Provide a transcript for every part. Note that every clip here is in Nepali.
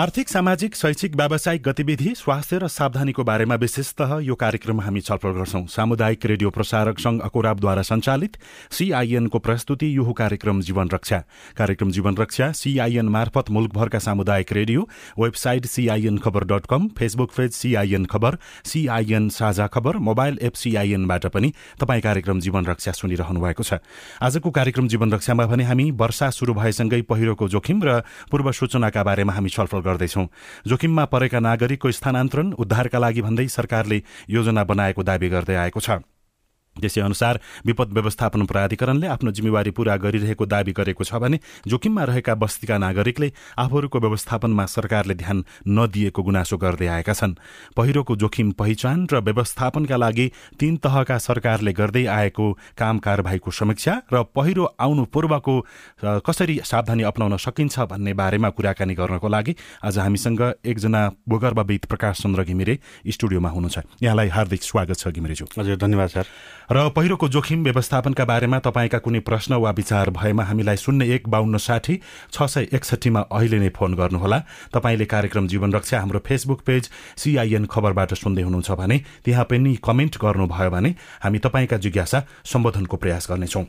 आर्थिक सामाजिक शैक्षिक व्यावसायिक गतिविधि स्वास्थ्य र सावधानीको बारेमा विशेषतः यो कार्यक्रममा हामी छलफल गर्छौं। सामुदायिक रेडियो प्रसारक संघ अकोराबद्वारा सञ्चालित सीआईएनको प्रस्तुति यो कार्यक्रम जीवन रक्षा। कार्यक्रम जीवन रक्षा सीआईएन मार्फत मुलुकभरका सामुदायिक radio website CIN Khabar dot com Facebook page CIN Khabar CIN Sajha Khabar mobile app सीआईएनबाट पनि तपाईँ कार्यक्रम जीवन रक्षा सुनिरहनु भएको छ। आजको कार्यक्रम जीवन रक्षामा भने हामी वर्षा शुरू भएसँगै पहिरोको जोखिम र पूर्व सूचनाका बारेमा हामी छलफल गर्दैछौं। जोखिममा परेका नागरिकको स्थानान्तरण उद्धारका लागि भन्दै सरकारले योजना बनाएको दावी गर्दै आएको छ। त्यसै अनुसार विपद व्यवस्थापन प्राधिकरणले आफ्नो जिम्मेवारी पूरा गरिरहेको दावी गरेको छ भने जोखिममा रहेका बस्तीका नागरिकले आफूहरूको व्यवस्थापनमा सरकारले ध्यान नदिएको गुनासो गर्दै आएका छन्। पहिरोको जोखिम पहिचान र व्यवस्थापनका लागि तीन तहका सरकारले गर्दै आएको काम कारवाहीको समीक्षा र पहिरो आउनु पूर्वको कसरी सावधानी अप्नाउन सकिन्छ भन्ने बारेमा कुराकानी गर्नको लागि आज हामीसँग एकजना भूगर्भविद प्रकाश चन्द्र घिमिरे स्टुडियोमा हुनुहुन्छ। यहाँलाई हार्दिक स्वागत छ घिमिरेज्यू। हजुर धन्यवाद सर। र पहिरोको जोखिम व्यवस्थापनका बारेमा तपाईँका कुनै प्रश्न वा विचार भएमा हामीलाई शून्य एक बाहन्न साठी छ सय एकसठीमा अहिले नै फोन गर्नुहोला। तपाईँले कार्यक्रम जीवन रक्षा हाम्रो फेसबुक पेज सिआइएन खबरबाट सुन्दै हुनुहुन्छ भने त्यहाँ पनि कमेन्ट गर्नुभयो भने हामी तपाईँका जिज्ञासा सम्बोधनको प्रयास गर्नेछौँ।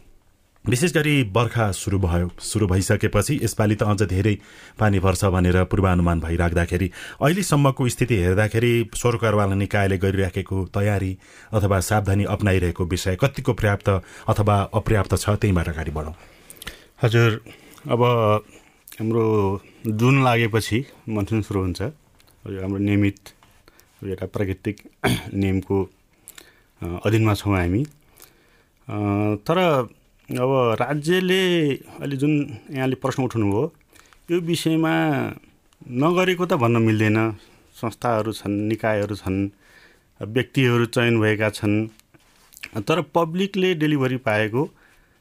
विशेष गरी बर्खा सुरु भयो। सुरु भइसकेपछि यसपालि त अझ धेरै पानी पर्छ भनेर पूर्वानुमान भइराख्दाखेरि अहिलेसम्मको स्थिति हेर्दाखेरि सरकारवाला निकायले गरिराखेको तयारी अथवा सावधानी अप्नाइरहेको विषय कतिको पर्याप्त अथवा अपर्याप्त छ त्यहीँबाट अगाडि बढौँ। हजुर अब हाम्रो जुन लागेपछि मनसुन सुरु हुन्छ हाम्रो नियमित एउटा प्राकृतिक नियमको अधीनमा छौँ हामी। तर अब राज्यले अहिले जुन यहाँले प्रश्न उठाउनुभयो यो विषयमा नगरेको त भन्न मिल्दैन। संस्थाहरू छन् निकायहरू छन् व्यक्तिहरू चयन भएका छन्। तर पब्लिकले डेलिभरी पाएको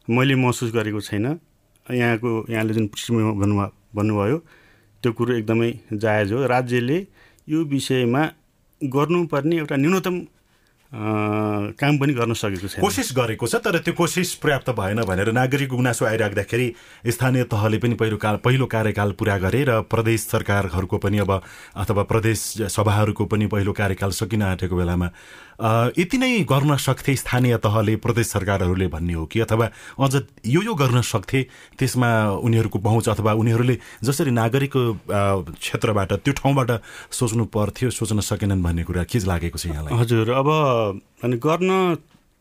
मैले महसुस गरेको छैन। यहाँको यहाँले जुन पृष्ठभूमि भन्नु भन्नुभयो त्यो कुरो एकदमै जायज हो। राज्यले यो विषयमा गर्नुपर्ने एउटा न्यूनतम काम पनि गर्न सकेको छ कोसिस गरेको छ तर त्यो कोसिस पर्याप्त भएन भनेर नागरिक गुनासो आइराख्दाखेरि स्थानीय तहले पनि पहिलो काल पहिलो कार्यकाल पुरा गरे र प्रदेश सरकारहरूको पनि अब अथवा प्रदेश सभाहरूको पनि पहिलो कार्यकाल सकिन आँटेको बेलामा यति नै गर्न सक्थे स्थानीय तहले प्रदेश सरकारहरूले भन्ने हो कि? अथवा अझ यो यो गर्न सक्थे त्यसमा उनीहरूको पहुँच अथवा उनीहरूले जसरी नागरिकको क्षेत्रबाट त्यो ठाउँबाट सोच्नु पर्थ्यो सोच्न सकेनन् भन्ने कुरा के लागेको छ यहाँलाई? हजुर अब अनि गर्न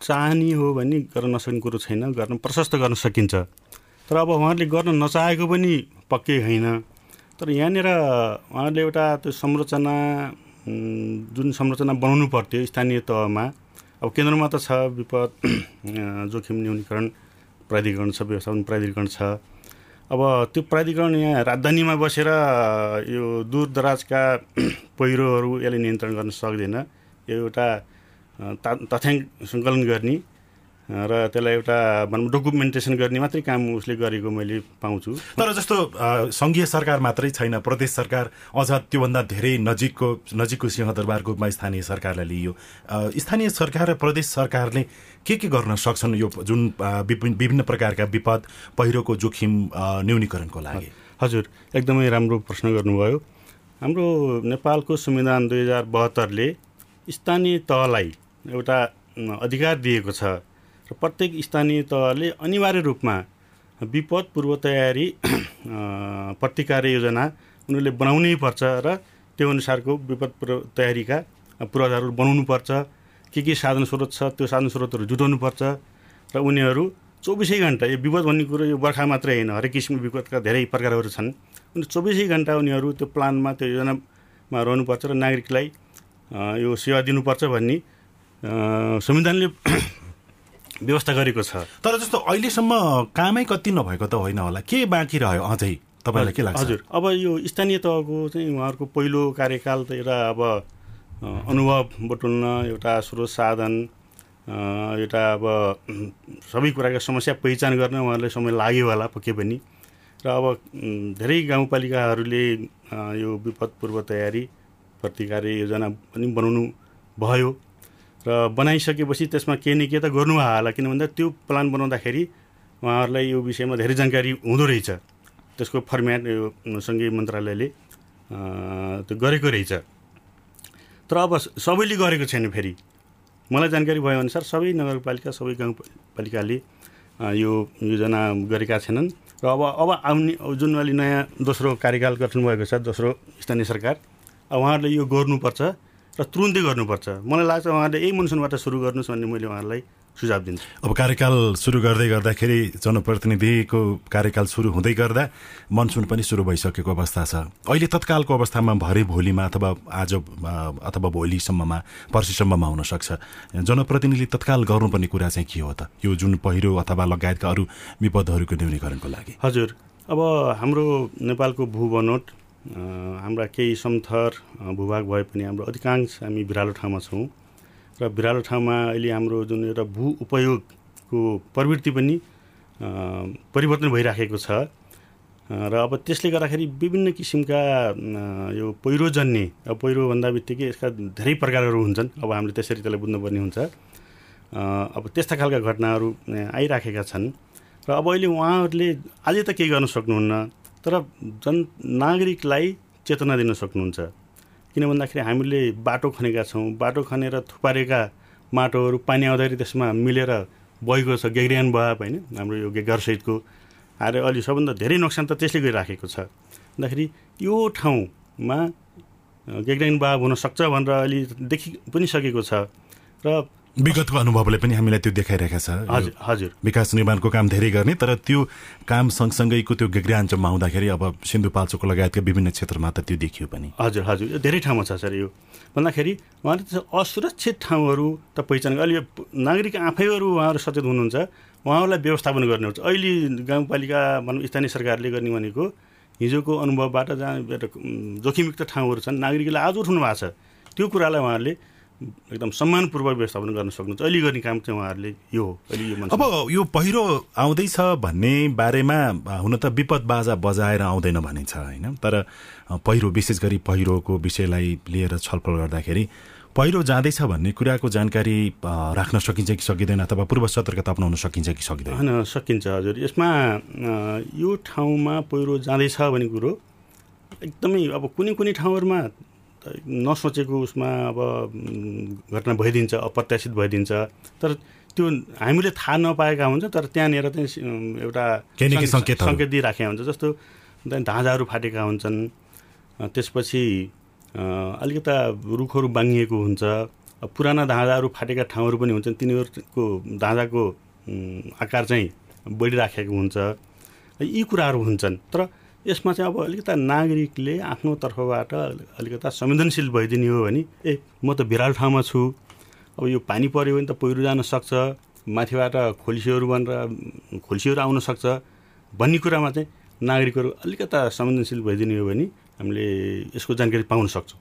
चाहने हो भने गर्न नसक्ने कुरो छैन गर्न प्रशस्त गर्न सकिन्छ। तर अब उहाँहरूले गर्न नचाहेको पनि पक्कै होइन। तर यहाँनिर उहाँहरूले एउटा त्यो संरचना जुन संरचना बनाउनु पर्थ्यो स्थानीय तहमा अब केन्द्रमा त छ विपद जोखिम न्यूनीकरण प्राधिकरण छ व्यवस्थापन प्राधिकरण छ। अब त्यो प्राधिकरण यहाँ राजधानीमा बसेर यो दूरदराजका पहिरोहरू यसले नियन्त्रण गर्न सक्दैन। यो एउटा तथ्याङ्क सङ्कलन गर्ने र त्यसलाई एउटा भनौँ डकुमेन्टेसन गर्ने मात्रै काम उसले गरेको मैले पाउँछु। तर जस्तो सङ्घीय सरकार मात्रै छैन प्रदेश सरकार अझ त्योभन्दा धेरै नजिकको नजिकको सिंहदरबारको रूपमा स्थानीय सरकारलाई लिइयो। स्थानीय सरकार र प्रदेश सरकारले के के गर्न सक्छन्? यो जुन विभिन्न प्रकारका विपद पहिरोको जोखिम न्यूनीकरणको लागि। हजुर एकदमै राम्रो प्रश्न गर्नुभयो। हाम्रो नेपालको संविधान दुई हजार बहत्तरले स्थानीय तहलाई एउटा अधिकार दिएको छ। र प्रत्येक स्थानीय तहले अनिवार्य रूपमा विपद पूर्व तयारी प्रतिकार योजना उनीहरूले बनाउनै पर्छ र त्यो अनुसारको विपद पूर्व तयारीका पूर्वाधारहरू बनाउनुपर्छ के के साधन स्रोत छ त्यो साधन स्रोतहरू जुटाउनुपर्छ र उनीहरू चौबिसै घन्टा यो विपद भन्ने कुरो यो बर्खा मात्रै होइन हरेक किसिमको विपदका धेरै प्रकारहरू छन्। अनि चौबिसै घन्टा उनीहरू त्यो प्लानमा त्यो योजनामा रहनुपर्छ र नागरिकलाई यो सेवा दिनुपर्छ भन्ने संविधानले व्यवस्था गरेको छ। तर जस्तो अहिलेसम्म कामै कति नभएको त होइन होला। के बाँकी रह्यो अझै? तपाईँलाई के लाग्छ? हजुर। अब यो स्थानीय तहको चाहिँ उहाँहरूको पहिलो कार्यकाल त एउटा अब अनुभव बटुल्न एउटा स्रोत साधन एउटा अब सबै कुराको समस्या पहिचान गर्न उहाँहरूलाई समय लाग्यो होला पक्कै पनि। र अब धेरै गाउँपालिकाहरूले यो विपद पूर्व तयारी प्रतिकार योजना पनि बनाउनु भयो। र बनाइसकेपछि त्यसमा के न के त गर्नु होला किन भन्दा त्यो प्लान बनाउँदाखेरि उहाँहरूलाई यो विषयमा धेरै जानकारी हुँदो रहेछ। त्यसको फर्मेट यो सङ्घीय मन्त्रालयले त्यो गरेको रहेछ। तर अब सबैले गरेको छैन फेरि। मलाई जानकारी भएअनुसार सबै नगरपालिका सबै गाउँपालिकाले यो योजना गरेका छैनन्। र अब अब आउने जुन अलि नयाँ दोस्रो कार्यकाल गठन भएको छ दोस्रो स्थानीय सरकार उहाँहरूले यो गर्नुपर्छ। र तुरुन्तै गर्नुपर्छ। मलाई लाग्छ उहाँहरूले यही मनसुनबाट सुरु गर्नुहोस् भन्ने मैले उहाँहरूलाई सुझाव दिन्छु। अब कार्यकाल सुरु गर्दै गर्दाखेरि जनप्रतिनिधिको कार्यकाल सुरु हुँदै गर्दा मनसुन पनि सुरु भइसकेको अवस्था छ। अहिले तत्कालको अवस्थामा भरे भोलिमा अथवा आज अथवा भोलिसम्ममा पर्सिसम्ममा हुनसक्छ जनप्रतिनिधिले तत्काल गर्नुपर्ने कुरा चाहिँ के हो त? यो जुन पहिरो अथवा लगायतका अरू विपदहरूको न्यूनीकरणको लागि। हजुर। अब हाम्रो नेपालको भू बनोट हाम्रा केही समथर भूभाग भए पनि हाम्रो अधिकांश हामी बिरालो ठाउँमा छौँ। र बिरालो ठाउँमा अहिले हाम्रो जुन एउटा भू उपयोगको प्रवृत्ति पनि परिवर्तन भइराखेको छ। र अब त्यसले गर्दाखेरि विभिन्न किसिमका यो पहिरोजन्य अब पहिरोभन्दा बित्तिकै यसका धेरै प्रकारहरू हुन्छन्। अब हामीले त्यसरी त्यसलाई बुझ्नुपर्ने हुन्छ। अब त्यस्ता खालका घटनाहरू आइराखेका छन्। र अब अहिले उहाँहरूले अझै त केही गर्न सक्नुहुन्न। तर जन नागरिकलाई चेतना दिन सक्नुहुन्छ। किन भन्दाखेरि हामीले बाटो खनेका छौँ बाटो खनेर थुपारेका माटोहरू पानी आउँदाखेरि त्यसमा मिलेर बगेको छ गेग्रियान बहाव होइन हाम्रो यो गेगरसहितको आएर अहिले सबभन्दा धेरै नोक्सान त त्यसले गरिराखेको छ। भन्दाखेरि यो ठाउँमा गेग्रियान बहाव हुनसक्छ भनेर अहिले देखि पनि सकेको छ। र विगतको अनुभवले पनि हामीलाई त्यो देखाइरहेका छ। हजुर हजुर। विकास निर्माणको काम धेरै गर्ने तर त्यो काम सँगसँगैको त्यो गेग्राञ्चमा आउँदाखेरि अब सिन्धुपाल्चोक लगायतका विभिन्न क्षेत्रमा त त्यो देखियो पनि। हजुर हजुर। यो धेरै ठाउँमा छ सर यो। भन्दाखेरि उहाँले त असुरक्षित ठाउँहरू त पहिचान अहिले नागरिक आफैहरू उहाँहरू सचेत हुनुहुन्छ। उहाँहरूलाई व्यवस्थापन गर्ने हुन्छ। अहिले गाउँपालिका भनौँ स्थानीय सरकारले गर्ने भनेको हिजोको अनुभवबाट जहाँ जोखिमयुक्त ठाउँहरू छन् नागरिकलाई आज उठ्नु भएको छ। त्यो कुरालाई उहाँहरूले एकदम सम्मानपूर्वक व्यवस्थापन गर्न सक्नुहुन्छ। अहिले गर्ने काम चाहिँ उहाँहरूले यो हो। अहिले यो अब यो पहिरो आउँदैछ भन्ने बारेमा हुन त विपद बाजा बजाएर आउँदैन भनिन्छ होइन? तर पहिरो विशेष गरी पहिरोको विषयलाई लिएर छलफल गर्दाखेरि पहिरो जाँदैछ भन्ने कुराको जानकारी राख्न सकिन्छ कि सकिँदैन अथवा पूर्व सतर्कता अप्नाउन सकिन्छ कि सकिँदैन? होइन सकिन्छ हजुर। यसमा यो ठाउँमा पहिरो जाँदैछ भन्ने कुरो एकदमै अब कुनै कुनै ठाउँहरूमा नसोचेको उसमा अब घटना भइदिन्छ अप्रत्याशित भइदिन्छ। तर त्यो हामीले थाहा नपाएका हुन्छ तर त्यहाँनिर चाहिँ एउटा सङ्केत सङ्केत दिइराखेका हुन्छ। जस्तो धाँजाहरू फाटेका हुन्छन् त्यसपछि अलिकता रुखहरू बाङ्गिएको हुन्छ। पुराना धाँजाहरू फाटेका ठाउँहरू पनि हुन्छन्। तिनीहरूको धाँजाको आकार चाहिँ बढिराखेको हुन्छ। यी कुराहरू हुन्छन्। तर यसमा चाहिँ अब अलिकता नागरिकले आफ्नो तर्फबाट अलिकता संवेदनशील भइदिने हो भने ए म त भिराल ठाउँमा छु। अब यो पानी पऱ्यो भने त पहिरो जान सक्छ। माथिबाट खोल्सीहरू भनेर खोल्सीहरू आउन सक्छ। भन्ने कुरामा चाहिँ नागरिकहरू अलिकता संवेदनशील भइदिने हो भने हामीले यसको जानकारी पाउन सक्छौँ।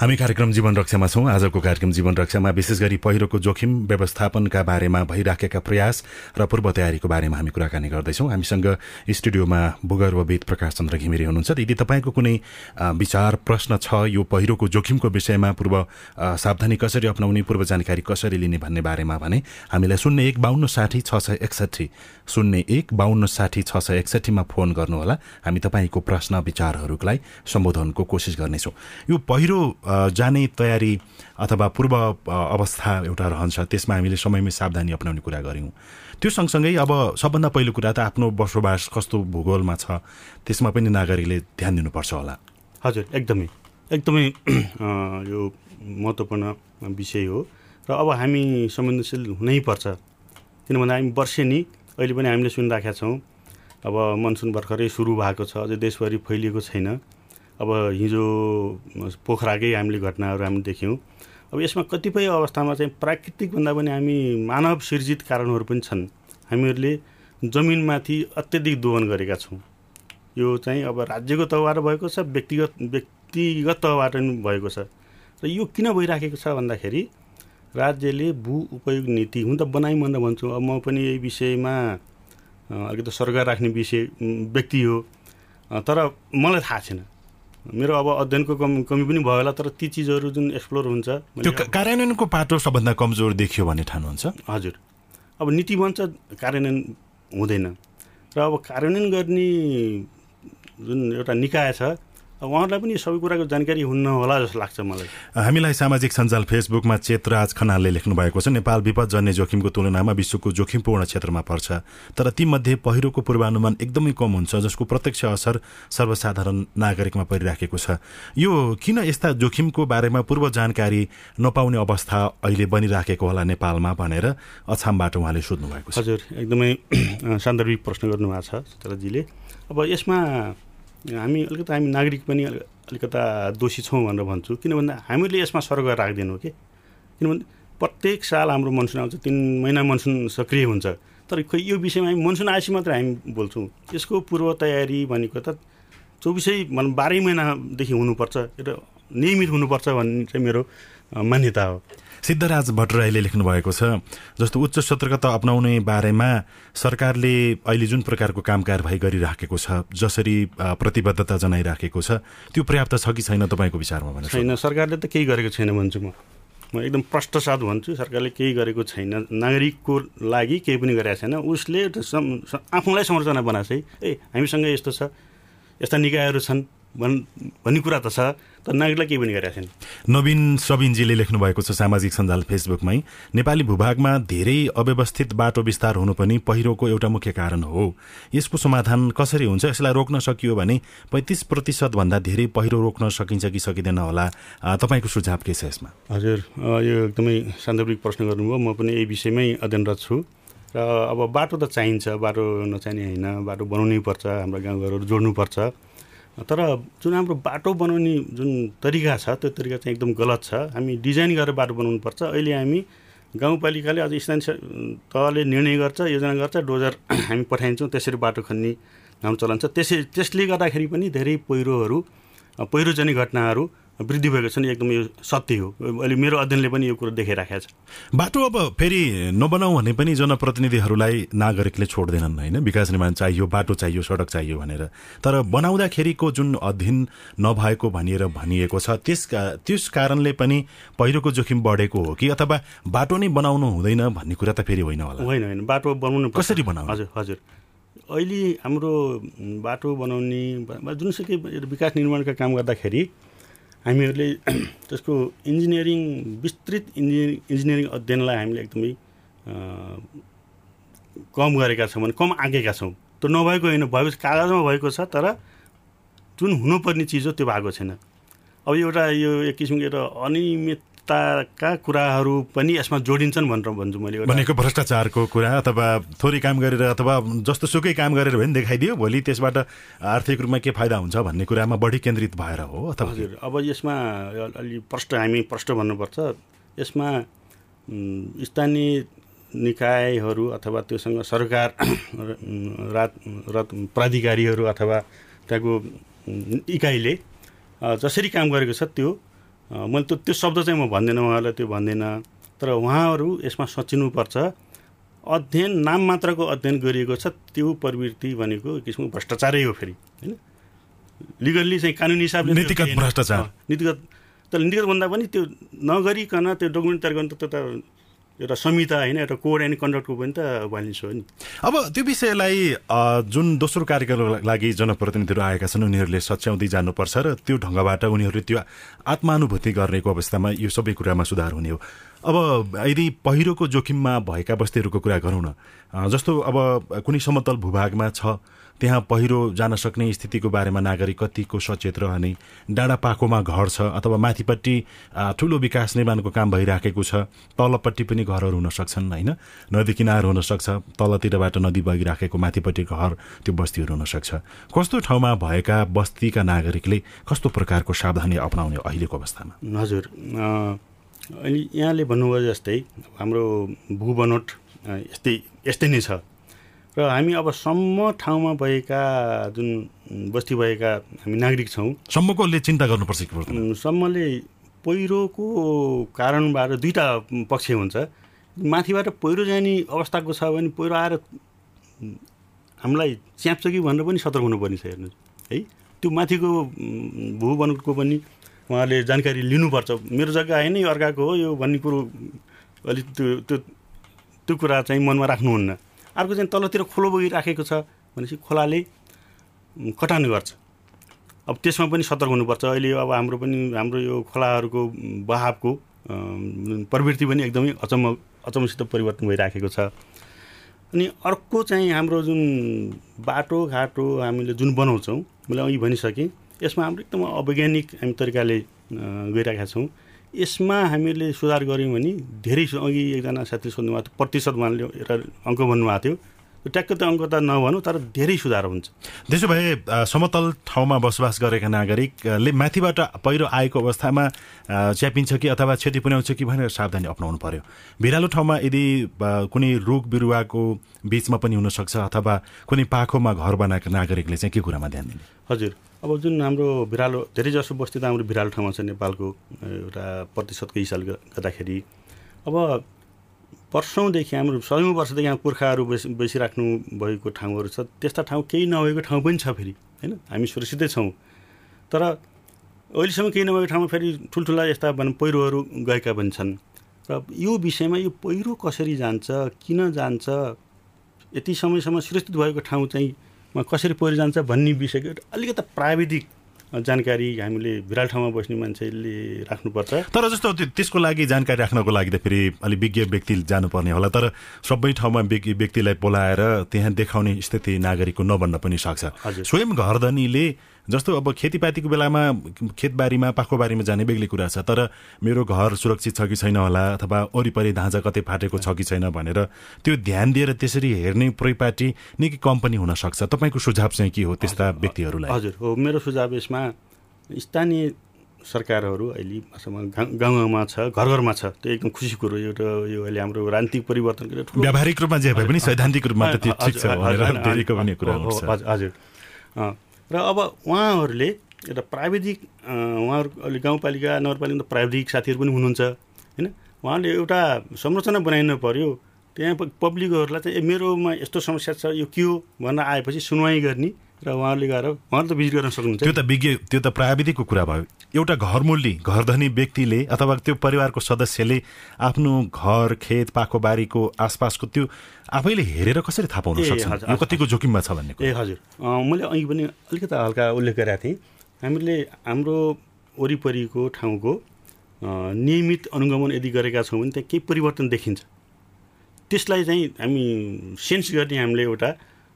हामी कार्यक्रम जीवन रक्षामा छौँ। आजको कार्यक्रम जीवन रक्षामा विशेष गरी पहिरोको जोखिम व्यवस्थापनका बारेमा भइराखेका प्रयास र पूर्व तयारीको बारेमा हामी कुराकानी गर्दैछौँ। हामीसँग स्टुडियोमा भूगर्भविद प्रकाश चन्द्र घिमिरे हुनुहुन्छ। यदि तपाईँको कुनै विचार प्रश्न छ यो पहिरोको जोखिमको विषयमा पूर्व सावधानी कसरी अप्नाउने पूर्व जानकारी कसरी लिने भन्ने बारेमा भने हामीलाई शून्य एक बाहन्न साठी छ सय एकसठी शून्य एक बाहन्न साठी छ सय एकसठीमा फोन गर्नुहोला। हामी तपाईँको प्रश्न विचारहरूलाई सम्बोधनको कोसिस गर्नेछौँ। यो पहिरो पहिरो जाने तयारी अथवा पूर्व अवस्था एउटा रहन्छ। त्यसमा हामीले समयमै सावधानी अप्नाउने कुरा गऱ्यौँ। त्यो सँगसँगै अब सबभन्दा पहिलो कुरा त आफ्नो बसोबास कस्तो भूगोलमा छ त्यसमा पनि नागरिकले ध्यान दिनुपर्छ होला। हजुर एकदमै। एकदमै यो महत्त्वपूर्ण विषय हो। र अब हामी संवेदनशील हुनैपर्छ किन भन्दा हामी वर्षेनी अहिले पनि हामीले सुनिराखेका छौँ। अब मनसुन भर्खरै सुरु भएको छ अझै देशभरि फैलिएको छैन। अब हिजो पोखराकै हामीले घटनाहरू हामी देख्यौँ। अब यसमा कतिपय अवस्थामा चाहिँ प्राकृतिकभन्दा पनि हामी मानव सिर्जित कारणहरू पनि छन्। हामीहरूले जमिनमाथि अत्याधिक दोहन गरेका छौँ। यो चाहिँ अब राज्यको तहबाट भएको छ व्यक्तिगत व्यक्तिगत तहबाट पनि भएको छ। र यो किन भइराखेको छ भन्दाखेरि राज्यले भू उपयोग नीति हुन त बनाइ भन्दा भन्छु अब म पनि यही विषयमा अलिकति सरकार राख्ने विषय व्यक्ति हो। तर मलाई थाहा छैन। मेरो अब अध्ययनको कमी कमी पनि भयो होला तर ती चिजहरू जुन एक्सप्लोर हुन्छ त्यो कार्यान्वयनको पाटो सबभन्दा कमजोर देखियो भन्ने ठान्नुहुन्छ हजुर। अब नीति बन्छ कार्यान्वयन हुँदैन। र अब कार्यान्वयन गर्ने जुन एउटा निकाय छ उहाँहरूलाई पनि सबै कुराको जानकारी हुन्न होला जस्तो लाग्छ मलाई। हामीलाई सामाजिक सञ्जाल फेसबुकमा चेतराज खनालले लेख्नु भएको छ नेपाल विपदजन्य जोखिमको तुलनामा विश्वको जोखिमपूर्ण क्षेत्रमा पर्छ। तर तीमध्ये पहिरोको पूर्वानुमान एकदमै कम हुन्छ जसको प्रत्यक्ष असर सर्वसाधारण नागरिकमा परिराखेको छ। यो किन यस्ता जोखिमको बारेमा पूर्व जानकारी नपाउने अवस्था अहिले बनिराखेको होला नेपालमा भनेर अछामबाट उहाँले सोध्नु भएको छ। हजुर एकदमै सान्दर्भिक प्रश्न गर्नुभएको छ चेतराजीले अब यसमा हामी अलिकति हामी नागरिक पनि अलिकता दोषी छौँ भनेर भन्छु। किन भन्दा हामीले यसमा सर्ग राख्दैनौँ कि? किनभने प्रत्येक साल हाम्रो मनसुन आउँछ तिन महिना मनसुन सक्रिय हुन्छ। तर खोइ यो विषयमा हामी मनसुन आएपछि मात्र हामी बोल्छौँ। यसको पूर्व तयारी भनेको त चौबिसै भनौँ बाह्रै महिनादेखि हुनुपर्छ। एउटा नियमित हुनुपर्छ भन्ने चाहिँ मेरो मान्यता हो। सिद्धराज भट्टराईले लेख्नु भएको छ जस्तो उच्च सतर्कता अप्नाउने बारेमा सरकारले अहिले जुन प्रकारको काम कारवाही गरिराखेको छ जसरी प्रतिबद्धता जनाइराखेको छ त्यो पर्याप्त छ कि छैन तपाईँको विचारमा भने छैन सरकारले त केही गरेको छैन भन्छु म। म एकदम प्रष्ट साथ भन्छु सरकारले केही गरेको छैन। नागरिकको लागि केही पनि गरेको छैन। उसले आफूलाई संरचना बनाएको छ है। ए हामीसँग यस्तो छ यस्ता निकायहरू छन्। भन् भन्ने कुरा त छ तर नागरिकलाई केही पनि गरेका छैन नवीन सबिनजीले लेख्नु भएको छ सामाजिक सञ्जाल फेसबुकमै नेपाली भूभागमा धेरै अव्यवस्थित बाटो विस्तार हुनु पनि पहिरोको एउटा मुख्य कारण हो। यसको समाधान कसरी हुन्छ यसलाई रोक्न सकियो भने पैँतिस प्रतिशतभन्दा धेरै पहिरो रोक्न सकिन्छ कि सकिँदैन होला। तपाईँको सुझाव के छ यसमा? हजुर यो एकदमै सान्दर्भिक प्रश्न गर्नुभयो। म पनि यही विषयमै अध्ययनरत छु। र अब बाटो त चाहिन्छ बाटो नचाहिने होइन बाटो बनाउनै पर्छ हाम्रो गाउँघरहरू जोड्नुपर्छ तर जुन हाम्रो बाटो बनाउने जुन तरिका छ त्यो तरिका चाहिँ एकदम गलत छ। हामी डिजाइन गरेर बाटो बनाउनु पर्छ अहिले हामी गाउँपालिकाले अझ स्थानीय तहले निर्णय गर्छ योजना गर्छ डोजर हामी पठाइन्छौँ त्यसरी बाटो खन्ने हाम्रो चलन छ त्यसै त्यसले गर्दाखेरि पनि धेरै पहिरोहरू पहिरोजन्य घटनाहरू वृद्धि भएको छ नि एकदम यो सत्य हो। अहिले मेरो अध्ययनले पनि यो कुरो देखाइराखेको छ। बाटो अब फेरि नबनाऊ भने पनि जनप्रतिनिधिहरूलाई नागरिकले छोड्दैनन् होइन? विकास निर्माण चाहियो बाटो चाहियो सडक चाहियो भनेर। तर बनाउँदाखेरिको जुन अध्ययन नभएको भनिएर भनिएको छ त्यस त्यस कारणले पनि पहिरोको जोखिम बढेको हो कि अथवा बाटो नै बनाउनु हुँदैन भन्ने कुरा त फेरि होइन होला? होइन होइन। बाटो बनाउनु कसरी बनाउनु? हजुर हजुर। अहिले हाम्रो बाटो बनाउने जुनसुकै विकास निर्माणका काम गर्दाखेरि हामीहरूले त्यसको इन्जिनियरिङ विस्तृत इन्जिनियरिङ इन्जिनियरिङ अध्ययनलाई हामीले एकदमै कम गरेका छौँ भने कम आँकेका छौँ। त्यो नभएको होइन भएको कागजमा भएको छ तर जुन हुनुपर्ने चिज हो त्यो भएको छैन। अब एउटा यो एक किसिमको एउटा अनियमित सत्ताका कुराहरू पनि यसमा जोडिन्छन् भनेर भन्छु मैले भनेको भ्रष्टाचारको कुरा अथवा थोरै काम गरेर अथवा जस्तो सुकै काम गरेर भए पनि देखाइदियो भोलि त्यसबाट आर्थिक रूपमा के फाइदा हुन्छ भन्ने कुरामा बढी केन्द्रित भएर हो अथवा? हजुर अब यसमा अलि प्रष्ट हामी प्रष्ट भन्नुपर्छ यसमा स्थानीय निकायहरू अथवा त्योसँग सरकार रात रत प्राधिकारीहरू अथवा त्यहाँको इकाइले जसरी काम गरेको छ त्यो मैले त त्यो शब्द चाहिँ म भन्दिनँ उहाँलाई त्यो भन्दिनँ। तर उहाँहरू यसमा सचिनुपर्छ। अध्ययन नाम मात्रको अध्ययन गरिएको छ त्यो प्रवृत्ति भनेको किसिमको भ्रष्टाचारै हो फेरि होइन? लिगल्ली चाहिँ कानुनी हिसाबले नीतिगत भ्रष्टाचार। नीतिगत तर नीतिगत भन्दा पनि त्यो नगरिकन त्यो डकुमेन्ट तयार गर्नु त एउटा संहिता होइन एउटा कोड एन्ड कन्डक्टको पनि त भाइलेन्स हो नि। अब त्यो विषयलाई जुन दोस्रो कार्यक्रमको लागि जनप्रतिनिधिहरू आएका छन् उनीहरूले सच्याउँदै जानुपर्छ र त्यो ढङ्गबाट उनीहरूले त्यो आत्मानुभूति गर्नेको अवस्थामा यो सबै कुरामा सुधार हुने हो। अब यदि पहिरोको जोखिममा भएका बस्तीहरूको कुरा गरौँ न जस्तो अब कुनै समतल भूभागमा छ त्यहाँ पहिरो जान सक्ने स्थितिको बारेमा नागरिक कतिको सचेत रहने डाँडा पाखोमा घर छ अथवा माथिपट्टि ठुलो विकास निर्माणको काम भइराखेको छ तलपट्टि पनि घरहरू हुन सक्छन् होइन? नदी किनार हुनसक्छ तलतिरबाट नदी बगिराखेको माथिपट्टि घर त्यो बस्तीहरू हुनसक्छ कस्तो ठाउँमा भएका बस्तीका नागरिकले कस्तो प्रकारको सावधानी अप्नाउने अहिलेको अवस्थामा? हजुर अहिले यहाँले भन्नुभयो जस्तै हाम्रो भूबनोट यस्तै यस्तै नै छ। र हामी अब सम्म ठाउँमा भएका जुन बस्ती भएका हामी नागरिक छौँ। सम्मकोले चिन्ता गर्नुपर्छ सम्मले पहिरोको कारणबाट दुईवटा पक्ष हुन्छ। माथिबाट पहिरो जाने अवस्थाको छ भने पहिरो आएर हामीलाई च्याप्छ कि भनेर पनि सतर्क हुनुपर्ने छ हेर्नुहोस्। है त्यो माथिको भूवनको पनि उहाँले जानकारी लिनुपर्छ। मेरो जग्गा होइन यो अर्काको हो यो भन्ने कुरो अलिक त्यो त्यो त्यो कुरा चाहिँ मनमा राख्नुहुन्न। अर्को चाहिँ तलतिर खोलो बगिराखेको छ भनेपछि खोलाले कटान गर्छ। अब त्यसमा पनि सतर्क हुनुपर्छ। अहिले अब हाम्रो पनि हाम्रो यो खोलाहरूको बहावको प्रवृत्ति पनि एकदमै अचम्म अचम्मसित परिवर्तन भइराखेको छ। अनि अर्को चाहिँ हाम्रो जुन बाटोघाटो हामीले जुन बनाउँछौँ मैले अघि भनिसकेँ यसमा हाम्रो एकदम अवैज्ञानिक हामी तरिकाले गइरहेका छौँ। यसमा हामीले सुधार गऱ्यौँ भने धेरै अघि एकजना साथी सोध्नुभएको थियो प्रतिशत उहाँले एउटा अङ्क भन्नुभएको थियो। ट्याक्क त अङ्क त नभनौँ तर धेरै सुधार हुन्छ। त्यसो भए समतल ठाउँमा बसोबास गरेका नागरिकले माथिबाट पहिरो आएको अवस्थामा च्यापिन्छ कि अथवा क्षति पुर्याउँछ कि भनेर सावधानी अप्नाउनु पर्यो। भिरालो ठाउँमा यदि कुनै रुख बिरुवाको बिचमा पनि हुनसक्छ अथवा कुनै पाखोमा घर बनाएको नागरिकले चाहिँ के कुरामा ध्यान दिने? हजुर। अब जुन हाम्रो भिरालो धेरै जसो बस्ती त हाम्रो भिरालो ठाउँमा छ नेपालको एउटा प्रतिशतको हिसाबले गर्दाखेरि अब वर्षौँदेखि हाम्रो सयौँ वर्षदेखि यहाँ पुर्खाहरू बसि बसिराख्नु भएको ठाउँहरू छ। त्यस्ता ठाउँ केही नभएको ठाउँ पनि छ फेरि होइन? हामी सुरक्षितै छौँ। तर अहिलेसम्म केही नभएको ठाउँमा फेरि ठुल्ठुला यस्ता भनौँ पहिरोहरू गएका पनि छन्। र यो विषयमा यो पहिरो कसरी जान्छ किन जान्छ यति समयसम्म सुरक्षित भएको ठाउँ चाहिँ कसरी पहिरो जान्छ भन्ने विषयको अलिकति प्राविधिक जानकारी हामीले विराट ठाउँमा बस्ने मान्छेले राख्नुपर्छ। तर जस्तो त्यसको लागि जानकारी राख्नको लागि त फेरि अलिक विज्ञ व्यक्ति जानुपर्ने होला तर सबै ठाउँमा व्यक्तिलाई बोलाएर त्यहाँ देखाउने स्थिति नागरिकको नबन्न पनि सक्छ। स्वयं घरधनीले जस्तो अब खेतीपातीको बेलामा खेतबारीमा पाखोबारीमा जाने बेग्लै कुरा छ तर मेरो घर सुरक्षित छ कि छैन होला अथवा वरिपरि धाँजा कतै फाटेको छ कि छैन भनेर त्यो ध्यान दिएर त्यसरी हेर्ने परिपाटी निकै कम्पनी हुनसक्छ तपाईँको सुझाव चाहिँ के हो त्यस्ता व्यक्तिहरूलाई? हजुर हो मेरो सुझाव यसमा स्थानीय सरकारहरू अहिले गाउँ गाउँमा छ घर घरमा छ त्यो एकदम खुसी कुरो एउटा यो अहिले हाम्रो राजनीतिक परिवर्तन व्यावहारिक रूपमा जे भए पनि सैद्धान्तिक रूपमा त त्यो ठिक छ हजुर र अब उहाँहरूले एउटा प्राविधिक उहाँहरू अहिले गाउँपालिका नगरपालिका प्राविधिक साथीहरू पनि हुनुहुन्छ होइन? उहाँले एउटा संरचना बनाइनु पऱ्यो त्यहाँ पब्लिकहरूलाई चाहिँ मेरोमा यस्तो समस्या छ यो के हो? भनेर आएपछि सुनवाई गर्ने र उहाँहरूले गएर उहाँले त भिजिट गर्न सक्नुहुन्छ। त्यो त विज्ञ त्यो त प्राविधिकको कुरा भयो। एउटा घरमुल्ली घरधनी व्यक्तिले अथवा त्यो परिवारको सदस्यले आफ्नो घर खेत पाखो बारीको आसपासको त्यो आफैले हेरेर कसरी थाहा पाउन सक्छ यो कतिको जोखिममा छ भन्ने ए हजुर। मैले अघि पनि अलिकति हल्का उल्लेख गरेका थिएँ। हामीले हाम्रो वरिपरिको ठाउँको नियमित अनुगमन यदि गरेका छौँ भने त्यहाँ केही परिवर्तन देखिन्छ। त्यसलाई चाहिँ हामी सेन्स गर्ने हामीले एउटा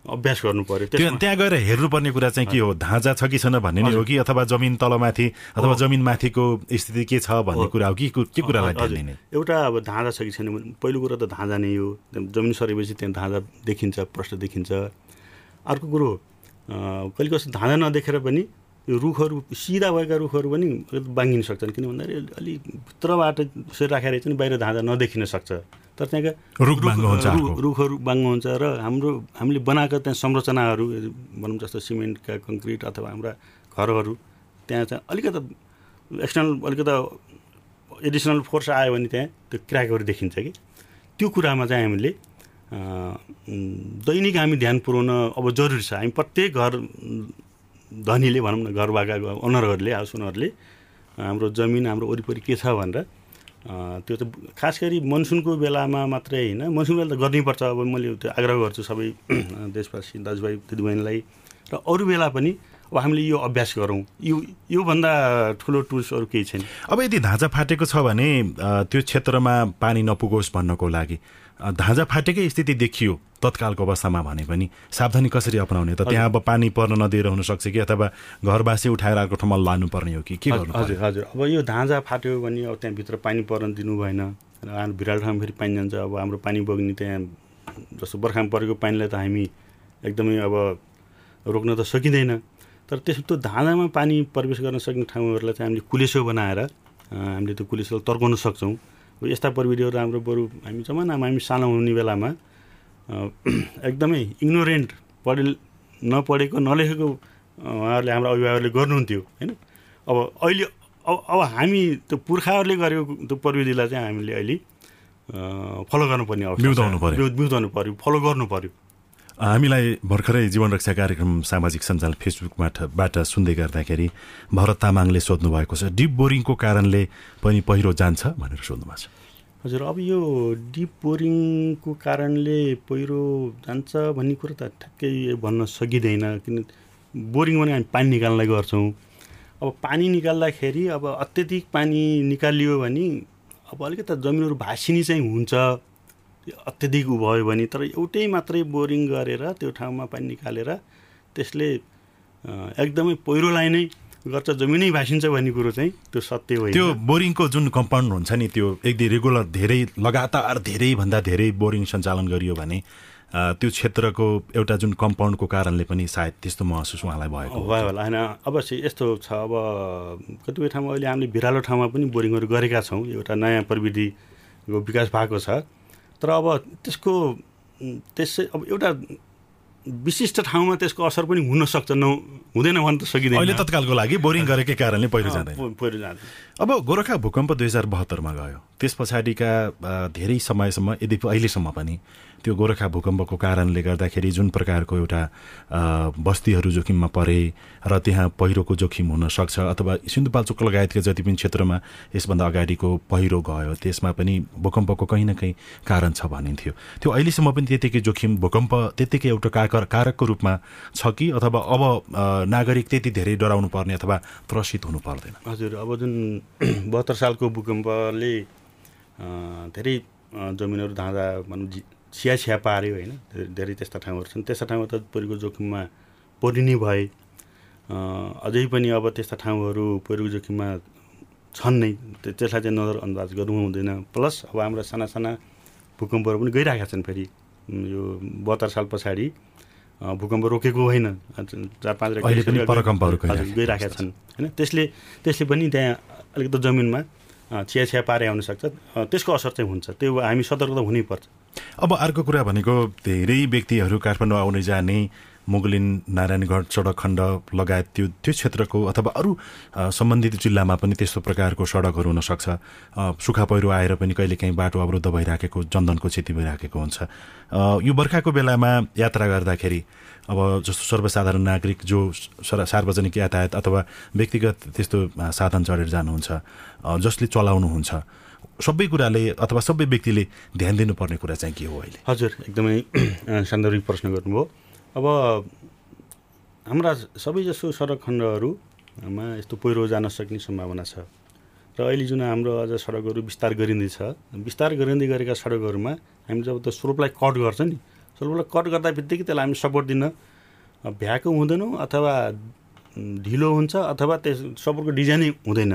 अभ्यास गर्नु पर्यो। त्यहाँ गएर हेर्नुपर्ने कुरा चाहिँ के हो? धाँजा छ कि छैन भन्ने नै हो कि? अथवा जमिन तलमाथि अथवा जमिन माथिको स्थिति के छ भन्ने कुरा हो कि? के कुरालाई एउटा अब धाँजा छ कि छैन पहिलो कुरा त धाँजा नै हो। जमिन सरेपछि त्यहाँ धाँजा देखिन्छ प्रश्न देखिन्छ। अर्को कुरो कहिले कस्तो धाँजा नदेखेर पनि रुखहरू सिधा भएका रुखहरू पनि बाङ्गिन सक्छन्। किन भन्दाखेरि अलिक भित्रबाट यसरी राखेर चाहिँ बाहिर धाँजा नदेखिन सक्छ। तर त्यहाँका रुख रुखहरू बाङ्गो हुन्छ र हाम्रो हामीले बनाएको त्यहाँ संरचनाहरू भनौँ जस्तो सिमेन्टका कङ्क्रिट अथवा हाम्रा घरहरू त्यहाँ चाहिँ अलिकति एक्सटर्नल अलिकति एडिसनल फोर्स आयो भने त्यहाँ त्यो क्र्याकहरू देखिन्छ कि। त्यो कुरामा चाहिँ हामीले दैनिक हामी ध्यान पुऱ्याउन अब जरुरी छ। हामी प्रत्येक घर धनीले भनौँ न घर भएका ओनरहरूले हाउस ओनरले हाम्रो जमिन हाम्रो वरिपरि के छ भनेर त्यो त खास गरी मनसुनको बेलामा मात्रै होइन। मनसुन बेला त गर्नैपर्छ अब मैले त्यो आग्रह गर्छु सबै देशवासी दाजुभाइ दिदीबहिनीलाई। र अरू बेला पनि अब हामीले यो अभ्यास गरौँ। यो योभन्दा ठुलो टुल्स अरू केही छैन। अब यदि धाँचा फाटेको छ भने त्यो क्षेत्रमा पानी नपुगोस् भन्नको लागि। धाँजा फाटेकै स्थिति देखियो तत्कालको अवस्थामा भने पनि। सावधानी कसरी अपनाउने त? त्यहाँ अब पानी पर्न नदिएर हुनसक्छ कि अथवा घरवासी उठाएर अर्को ठाउँमा लानुपर्ने हो कि? के गर्नु हजुर हजुर। अब यो धाँजा फाट्यो भने अब त्यहाँभित्र पानी पर्न दिनु भएन। र भिराल ठाउँमा फेरि पानी जान्छ। अब हाम्रो पानी बग्ने त्यहाँ जस्तो बर्खामा परेको पानीलाई त हामी एकदमै अब रोक्न त सकिँदैन। तर त्यस्तो धाँजामा पानी प्रवेश गर्न सक्ने ठाउँहरूलाई चाहिँ हामीले कुलेसो बनाएर हामीले त्यो कुलेसोलाई तर्काउन सक्छौँ। यस्ता प्रविधिहरू राम्रो बरु हामी जमानामा हामी सानो हुने बेलामा एकदमै इग्नोरेन्ट पढे नपढेको नलेखेको उहाँहरूले हाम्रो अभिभावकहरूले गर्नुहुन्थ्यो होइन? अब अहिले अब अब हामी त्यो पुर्खाहरूले गरेको त्यो प्रविधिलाई चाहिँ हामीले अहिले फलो गर्नुपर्ने अवस्था बिउताउनु पऱ्यो बिउताउनु पऱ्यो फलो गर्नु पऱ्यो हामीलाई भर्खरै जीवन रक्षा कार्यक्रम सामाजिक सञ्जाल फेसबुकबाट सुन्दै गर्दाखेरि भरत तामाङले सोध्नु भएको छ डिप बोरिङको कारणले पनि पहिरो जान्छ? भनेर सोध्नु भएको छ। हजुर अब यो डिप बोरिङको कारणले पहिरो जान्छ भन्ने कुरो त ठ्याक्कै भन्न सकिँदैन किन बोरिङ भने हामी पानी निकाल्नलाई गर्छौँ। अब पानी निकाल्दाखेरि अब अत्यधिक पानी निकालियो भने अब अलिकति जमिनहरू भासिनी चाहिँ हुन्छ। अत्यधिक भयो भने तर एउटै मात्रै बोरिङ गरेर त्यो ठाउँमा पानी निकालेर त्यसले एकदमै पहिरोलाई नै गर्छ जमिनै भासिन्छ भन्ने कुरो चाहिँ त्यो सत्य होइन। त्यो बोरिङको जुन कम्पाउन्ड हुन्छ नि त्यो एकदम रेगुलर धेरै लगातार धेरैभन्दा धेरै बोरिङ सञ्चालन गरियो भने त्यो क्षेत्रको एउटा जुन कम्पाउन्डको कारणले पनि सायद त्यस्तो महसुस उहाँलाई भएको भयो होला होइन? अवश्य यस्तो छ। अब कतिपय ठाउँमा अहिले हामीले भिरालो ठाउँमा पनि बोरिङहरू गरेका छौँ। एउटा नयाँ प्रविधिको विकास भएको छ। तर अब त्यसको त्यसै अब एउटा विशिष्ट ठाउँमा त्यसको असर पनि हुनसक्छ न हुँदैन भन्न त सकिँदैन। अहिले तत्कालको लागि बोरिङ गरेकै कारणले पहिरो जाँदैन। पहिरो जाँदैन। अब गोरखा भूकम्प दुई हजार बहत्तरमा गयो। त्यस पछाडिका धेरै समयसम्म यदि अहिलेसम्म पनि त्यो गोरखा भूकम्पको कारणले गर्दाखेरि जुन प्रकारको एउटा बस्तीहरू जोखिममा परे र त्यहाँ पहिरोको जोखिम हुन सक्छ अथवा सिन्धुपाल्चोक लगायतका जति पनि क्षेत्रमा यसभन्दा अगाडिको पहिरो गयो त्यसमा पनि भूकम्पको कहीँ न कहीँ कारण छ भनिन्थ्यो। त्यो अहिलेसम्म पनि त्यतिकै जोखिम भूकम्प त्यत्तिकै एउटा कारक कारकको रूपमा छ कि अथवा अब नागरिक त्यति धेरै डराउनु पर्ने अथवा त्रसित हुनु पर्दैन? हजुर अब जुन बहत्तर सालको भूकम्पले धेरै जमिनहरू धाँदा भनौँ छिया छिया पार्यो होइन। धेरै त्यस्ता ठाउँहरू छन्। त्यस्ता ठाउँमा त पहिरोको जोखिममा परिने भए अझै पनि अब त्यस्ता ठाउँहरू पहिरोको जोखिममा छन् नै। त्यसलाई चाहिँ नजरअन्दाज गर्नु हुँदैन। प्लस अब हाम्रा साना साना भूकम्पहरू पनि गइरहेका छन् फेरि। यो बहत्तर साल पछाडि भूकम्प रोकेको होइन। चार पाँच गइरहेका छन् होइन। त्यसले त्यसले पनि त्यहाँ अलिकति जमिनमा छिया छिया पारे आउन सक्छ। त्यसको असर चाहिँ हुन्छ। त्यो हामी सतर्क त हुनैपर्छ। अब अर्को कुरा भनेको धेरै व्यक्तिहरू काठमाडौँ आउने जाने मुगलिन नारायणगढ सडक खण्ड लगायत त्यो त्यो क्षेत्रको अथवा अरू सम्बन्धित जिल्लामा पनि त्यस्तो प्रकारको सडकहरू हुनसक्छ। सुक्खा पहिरो आएर पनि कहिलेकाहीँ बाटो अवरुद्ध भइराखेको चन्दनको क्षति भइराखेको हुन्छ। यो बर्खाको बेलामा यात्रा गर्दाखेरि अब जस्तो सर्वसाधारण नागरिक जो सार्वजनिक यातायात अथवा व्यक्तिगत त्यस्तो साधन चढेर जानुहुन्छ जसले चलाउनुहुन्छ सबै कुराले अथवा सबै व्यक्तिले ध्यान दिनुपर्ने कुरा चाहिँ के हो अहिले? हजुर एकदमै सान्दर्भिक प्रश्न गर्नुभयो। अब हाम्रा सबैजसो सडक खण्डहरूमा यस्तो पहिरो जान सक्ने सम्भावना छ। र अहिले जुन हाम्रो अझ सडकहरू विस्तार गरिँदैछ विस्तार गरिँदै गरेका सडकहरूमा हामी जब त स्रोपलाई कट गर्छ नि स्रोपलाई कट गर्दा बित्तिकै त्यसलाई हामी सपोर्ट दिन भ्याएको हुँदैनौँ अथवा ढिलो हुन्छ अथवा त्यस सपोर्टको डिजाइनै हुँदैन।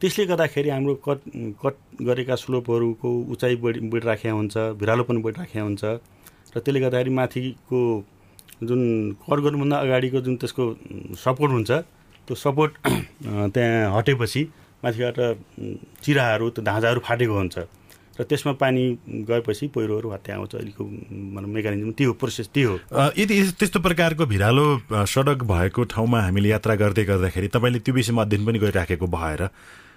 त्यसले गर्दाखेरि हाम्रो कट कट गरेका स्लोपहरूको उचाइ बढी बढिराखेको हुन्छ भिरालो पनि बढिराखेको हुन्छ। र त्यसले गर्दाखेरि माथिको जुन कट गर्नुभन्दा अगाडिको जुन त्यसको सपोर्ट हुन्छ त्यो सपोर्ट त्यहाँ हटेपछि माथिबाट चिराहरू त्यो धाँजाहरू फाटेको हुन्छ। र त्यसमा पानी गएपछि पहिरोहरू त्यहाँ आउँछ। अहिलेको मेकानिजम त्यो प्रोसेस त्यो हो। यदि त्यस्तो प्रकारको भिरालो सडक भएको ठाउँमा हामीले यात्रा गर्दै गर्दाखेरि तपाईँले त्यो विषयमा अध्ययन पनि गरिराखेको भएर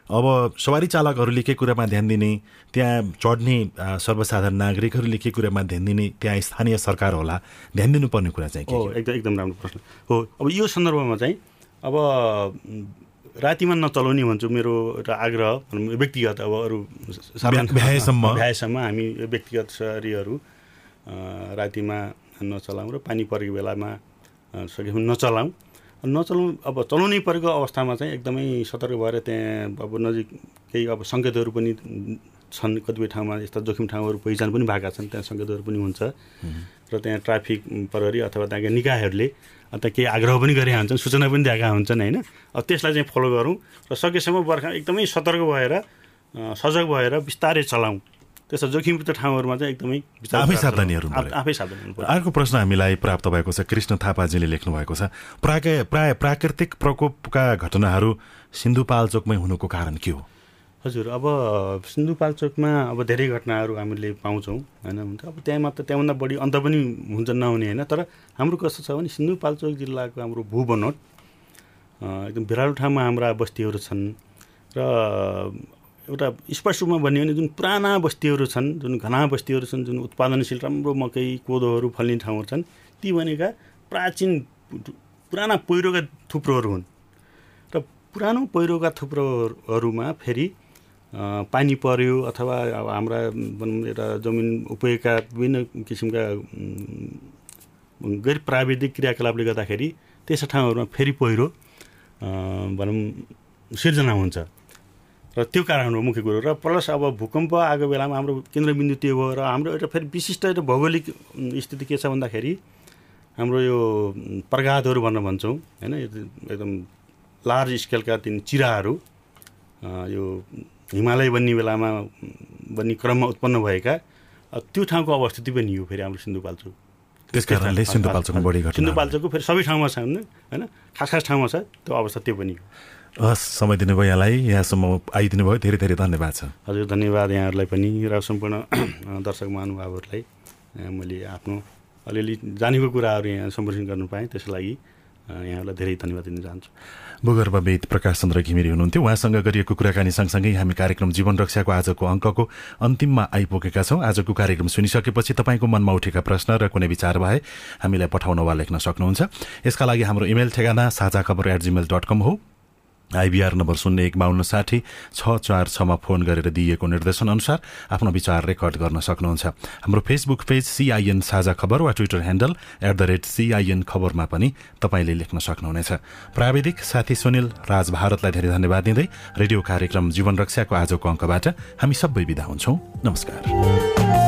अब सवारी चालकहरूले के कुरामा ध्यान दिने त्यहाँ चढ्ने सर्वसाधारण नागरिकहरूले के कुरामा ध्यान दिने त्यहाँ स्थानीय सरकार होला ध्यान दिनुपर्ने कुरा चाहिँ हो एकदम एकदम राम्रो प्रश्न। हो अब यो सन्दर्भमा चाहिँ अब रातिमा नचलाउने भन्छु मेरो एउटा आग्रह व्यक्तिगत अब अरू भ्याएसम्म। भ्याएसम्म हामी व्यक्तिगत सवारीहरू रातिमा नचलाउँ र पानी परेको बेलामा सकेसम्म नचलाउँ। नचलाउनु अब चलाउनै परेको अवस्थामा चाहिँ एकदमै सतर्क भएर त्यहाँ अब नजिक केही अब सङ्केतहरू पनि छन् कतिपय ठाउँमा यस्ता जोखिम ठाउँहरू पहिचान पनि भएका छन् त्यहाँ सङ्केतहरू पनि हुन्छ। र त्यहाँ ट्राफिक प्रहरी अथवा त्यहाँका निकायहरूले त्यहाँ केही आग्रह पनि गरेका हुन्छन् सूचना पनि दिएका हुन्छन् होइन? अब त्यसलाई चाहिँ फलो गरौँ र सकेसम्म बर्खा एकदमै सतर्क भएर सजग भएर बिस्तारै चलाउँ। त्यस्ता जोखिमयुक्त ठाउँहरूमा चाहिँ एकदमै आफै सावधानीहरू आफै सावधानी अर्को प्रश्न हामीलाई प्राप्त भएको छ कृष्ण थापाजीले लेख्नु भएको छ प्राय प्राय प्राकृतिक प्रकोपका घटनाहरू सिन्धुपाल्चोकमै हुनुको कारण के हो? हजुर अब सिन्धुपाल्चोकमा अब धेरै घटनाहरू हामीले पाउँछौँ होइन? हुन्छ अब त्यहाँ मात्र त्यहाँभन्दा बढी अन्त पनि हुन्छ नहुने होइन? तर हाम्रो कस्तो छ भने सिन्धुपाल्चोक जिल्लाको हाम्रो भूबनोट एकदम बिरालो ठाउँमा हाम्रा बस्तीहरू छन् र एउटा स्पष्ट रूपमा भन्यो भने जुन पुराना बस्तीहरू छन् जुन घना बस्तीहरू छन् जुन उत्पादनशील राम्रो मकै कोदोहरू फल्ने ठाउँहरू छन् ती भनेका प्राचीन पुराना पहिरोका थुप्रोहरू हुन्। र पुरानो पहिरोका थुप्रोहरूमा फेरि पानी पर्यो अथवा अब हाम्रा भनौँ एउटा जमिन उपयोगका विभिन्न किसिमका गैर प्राविधिक क्रियाकलापले गर्दाखेरि त्यस्ता ठाउँहरूमा फेरि पहिरो भनौँ सिर्जना हुन्छ। र त्यो कारण हो मुख्य कुरो र प्लस अब भूकम्प आएको बेलामा हाम्रो केन्द्रबिन्दु त्यो भयो र हाम्रो एउटा फेरि विशिष्ट एउटा भौगोलिक स्थिति के छ भन्दाखेरि हाम्रो यो प्रघातहरू भनेर भन्छौँ होइन एकदम लार्ज स्केलका तिन चिराहरू यो हिमालय बन्ने बेलामा बन्ने क्रममा उत्पन्न भएका त्यो ठाउँको अवस्थिति पनि हो फेरि हाम्रो सिन्धुपाल्चोक। त्यस कारणले सिन्धुपाल्चोकमा बढी सिन्धुपाल्चोकको फेरि सबै ठाउँमा छ होइन खास खास ठाउँमा छ त्यो अवस्था त्यो पनि हो। हस् समय दिनुभयो यहाँलाई। यहाँसम्म आइदिनु भयो धेरै धेरै धन्यवाद छ। हजुर धन्यवाद यहाँहरूलाई पनि र सम्पूर्ण दर्शक महानुभावहरूलाई। मैले आफ्नो अलिअलि जानेको कुराहरू यहाँ सम्प्रेषण गर्नु पाएँ। त्यसको लागि यहाँलाई धेरै धन्यवाद दिन चाहन्छु। भूगर्भवेद प्रकाश चन्द्र घिमिरे हुनुहुन्थ्यो। उहाँसँग गरिएको कुराकानी सँगसँगै हामी कार्यक्रम जीवन रक्षाको आजको अङ्कको अन्तिममा आइपुगेका छौँ। आजको कार्यक्रम सुनिसकेपछि तपाईँको मनमा उठेका प्रश्न र कुनै विचार भए हामीलाई पठाउन वा लेख्न सक्नुहुन्छ। यसका लागि हाम्रो इमेल ठेगाना साझा खबर एट जिमेल डट कम हो। आइबिआर नम्बर शून्य एक बाहन्न साठी छ चार छमा फोन गरेर दिइएको निर्देशन अनुसार आफ्नो विचार रेकर्ड गर्न सक्नुहुन्छ। हाम्रो फेसबुक पेज सिआइएन साझा खबर वा Twitter handle at the rate CIN खबरमा पनि तपाईँले लेख्न सक्नुहुनेछ। प्राविधिक साथी सुनिल राज भारतलाई धेरै धन्यवाद दिँदै रेडियो कार्यक्रम जीवन रक्षाको आजको अङ्कबाट हामी सबै विदा हुन्छौँ। नमस्कार।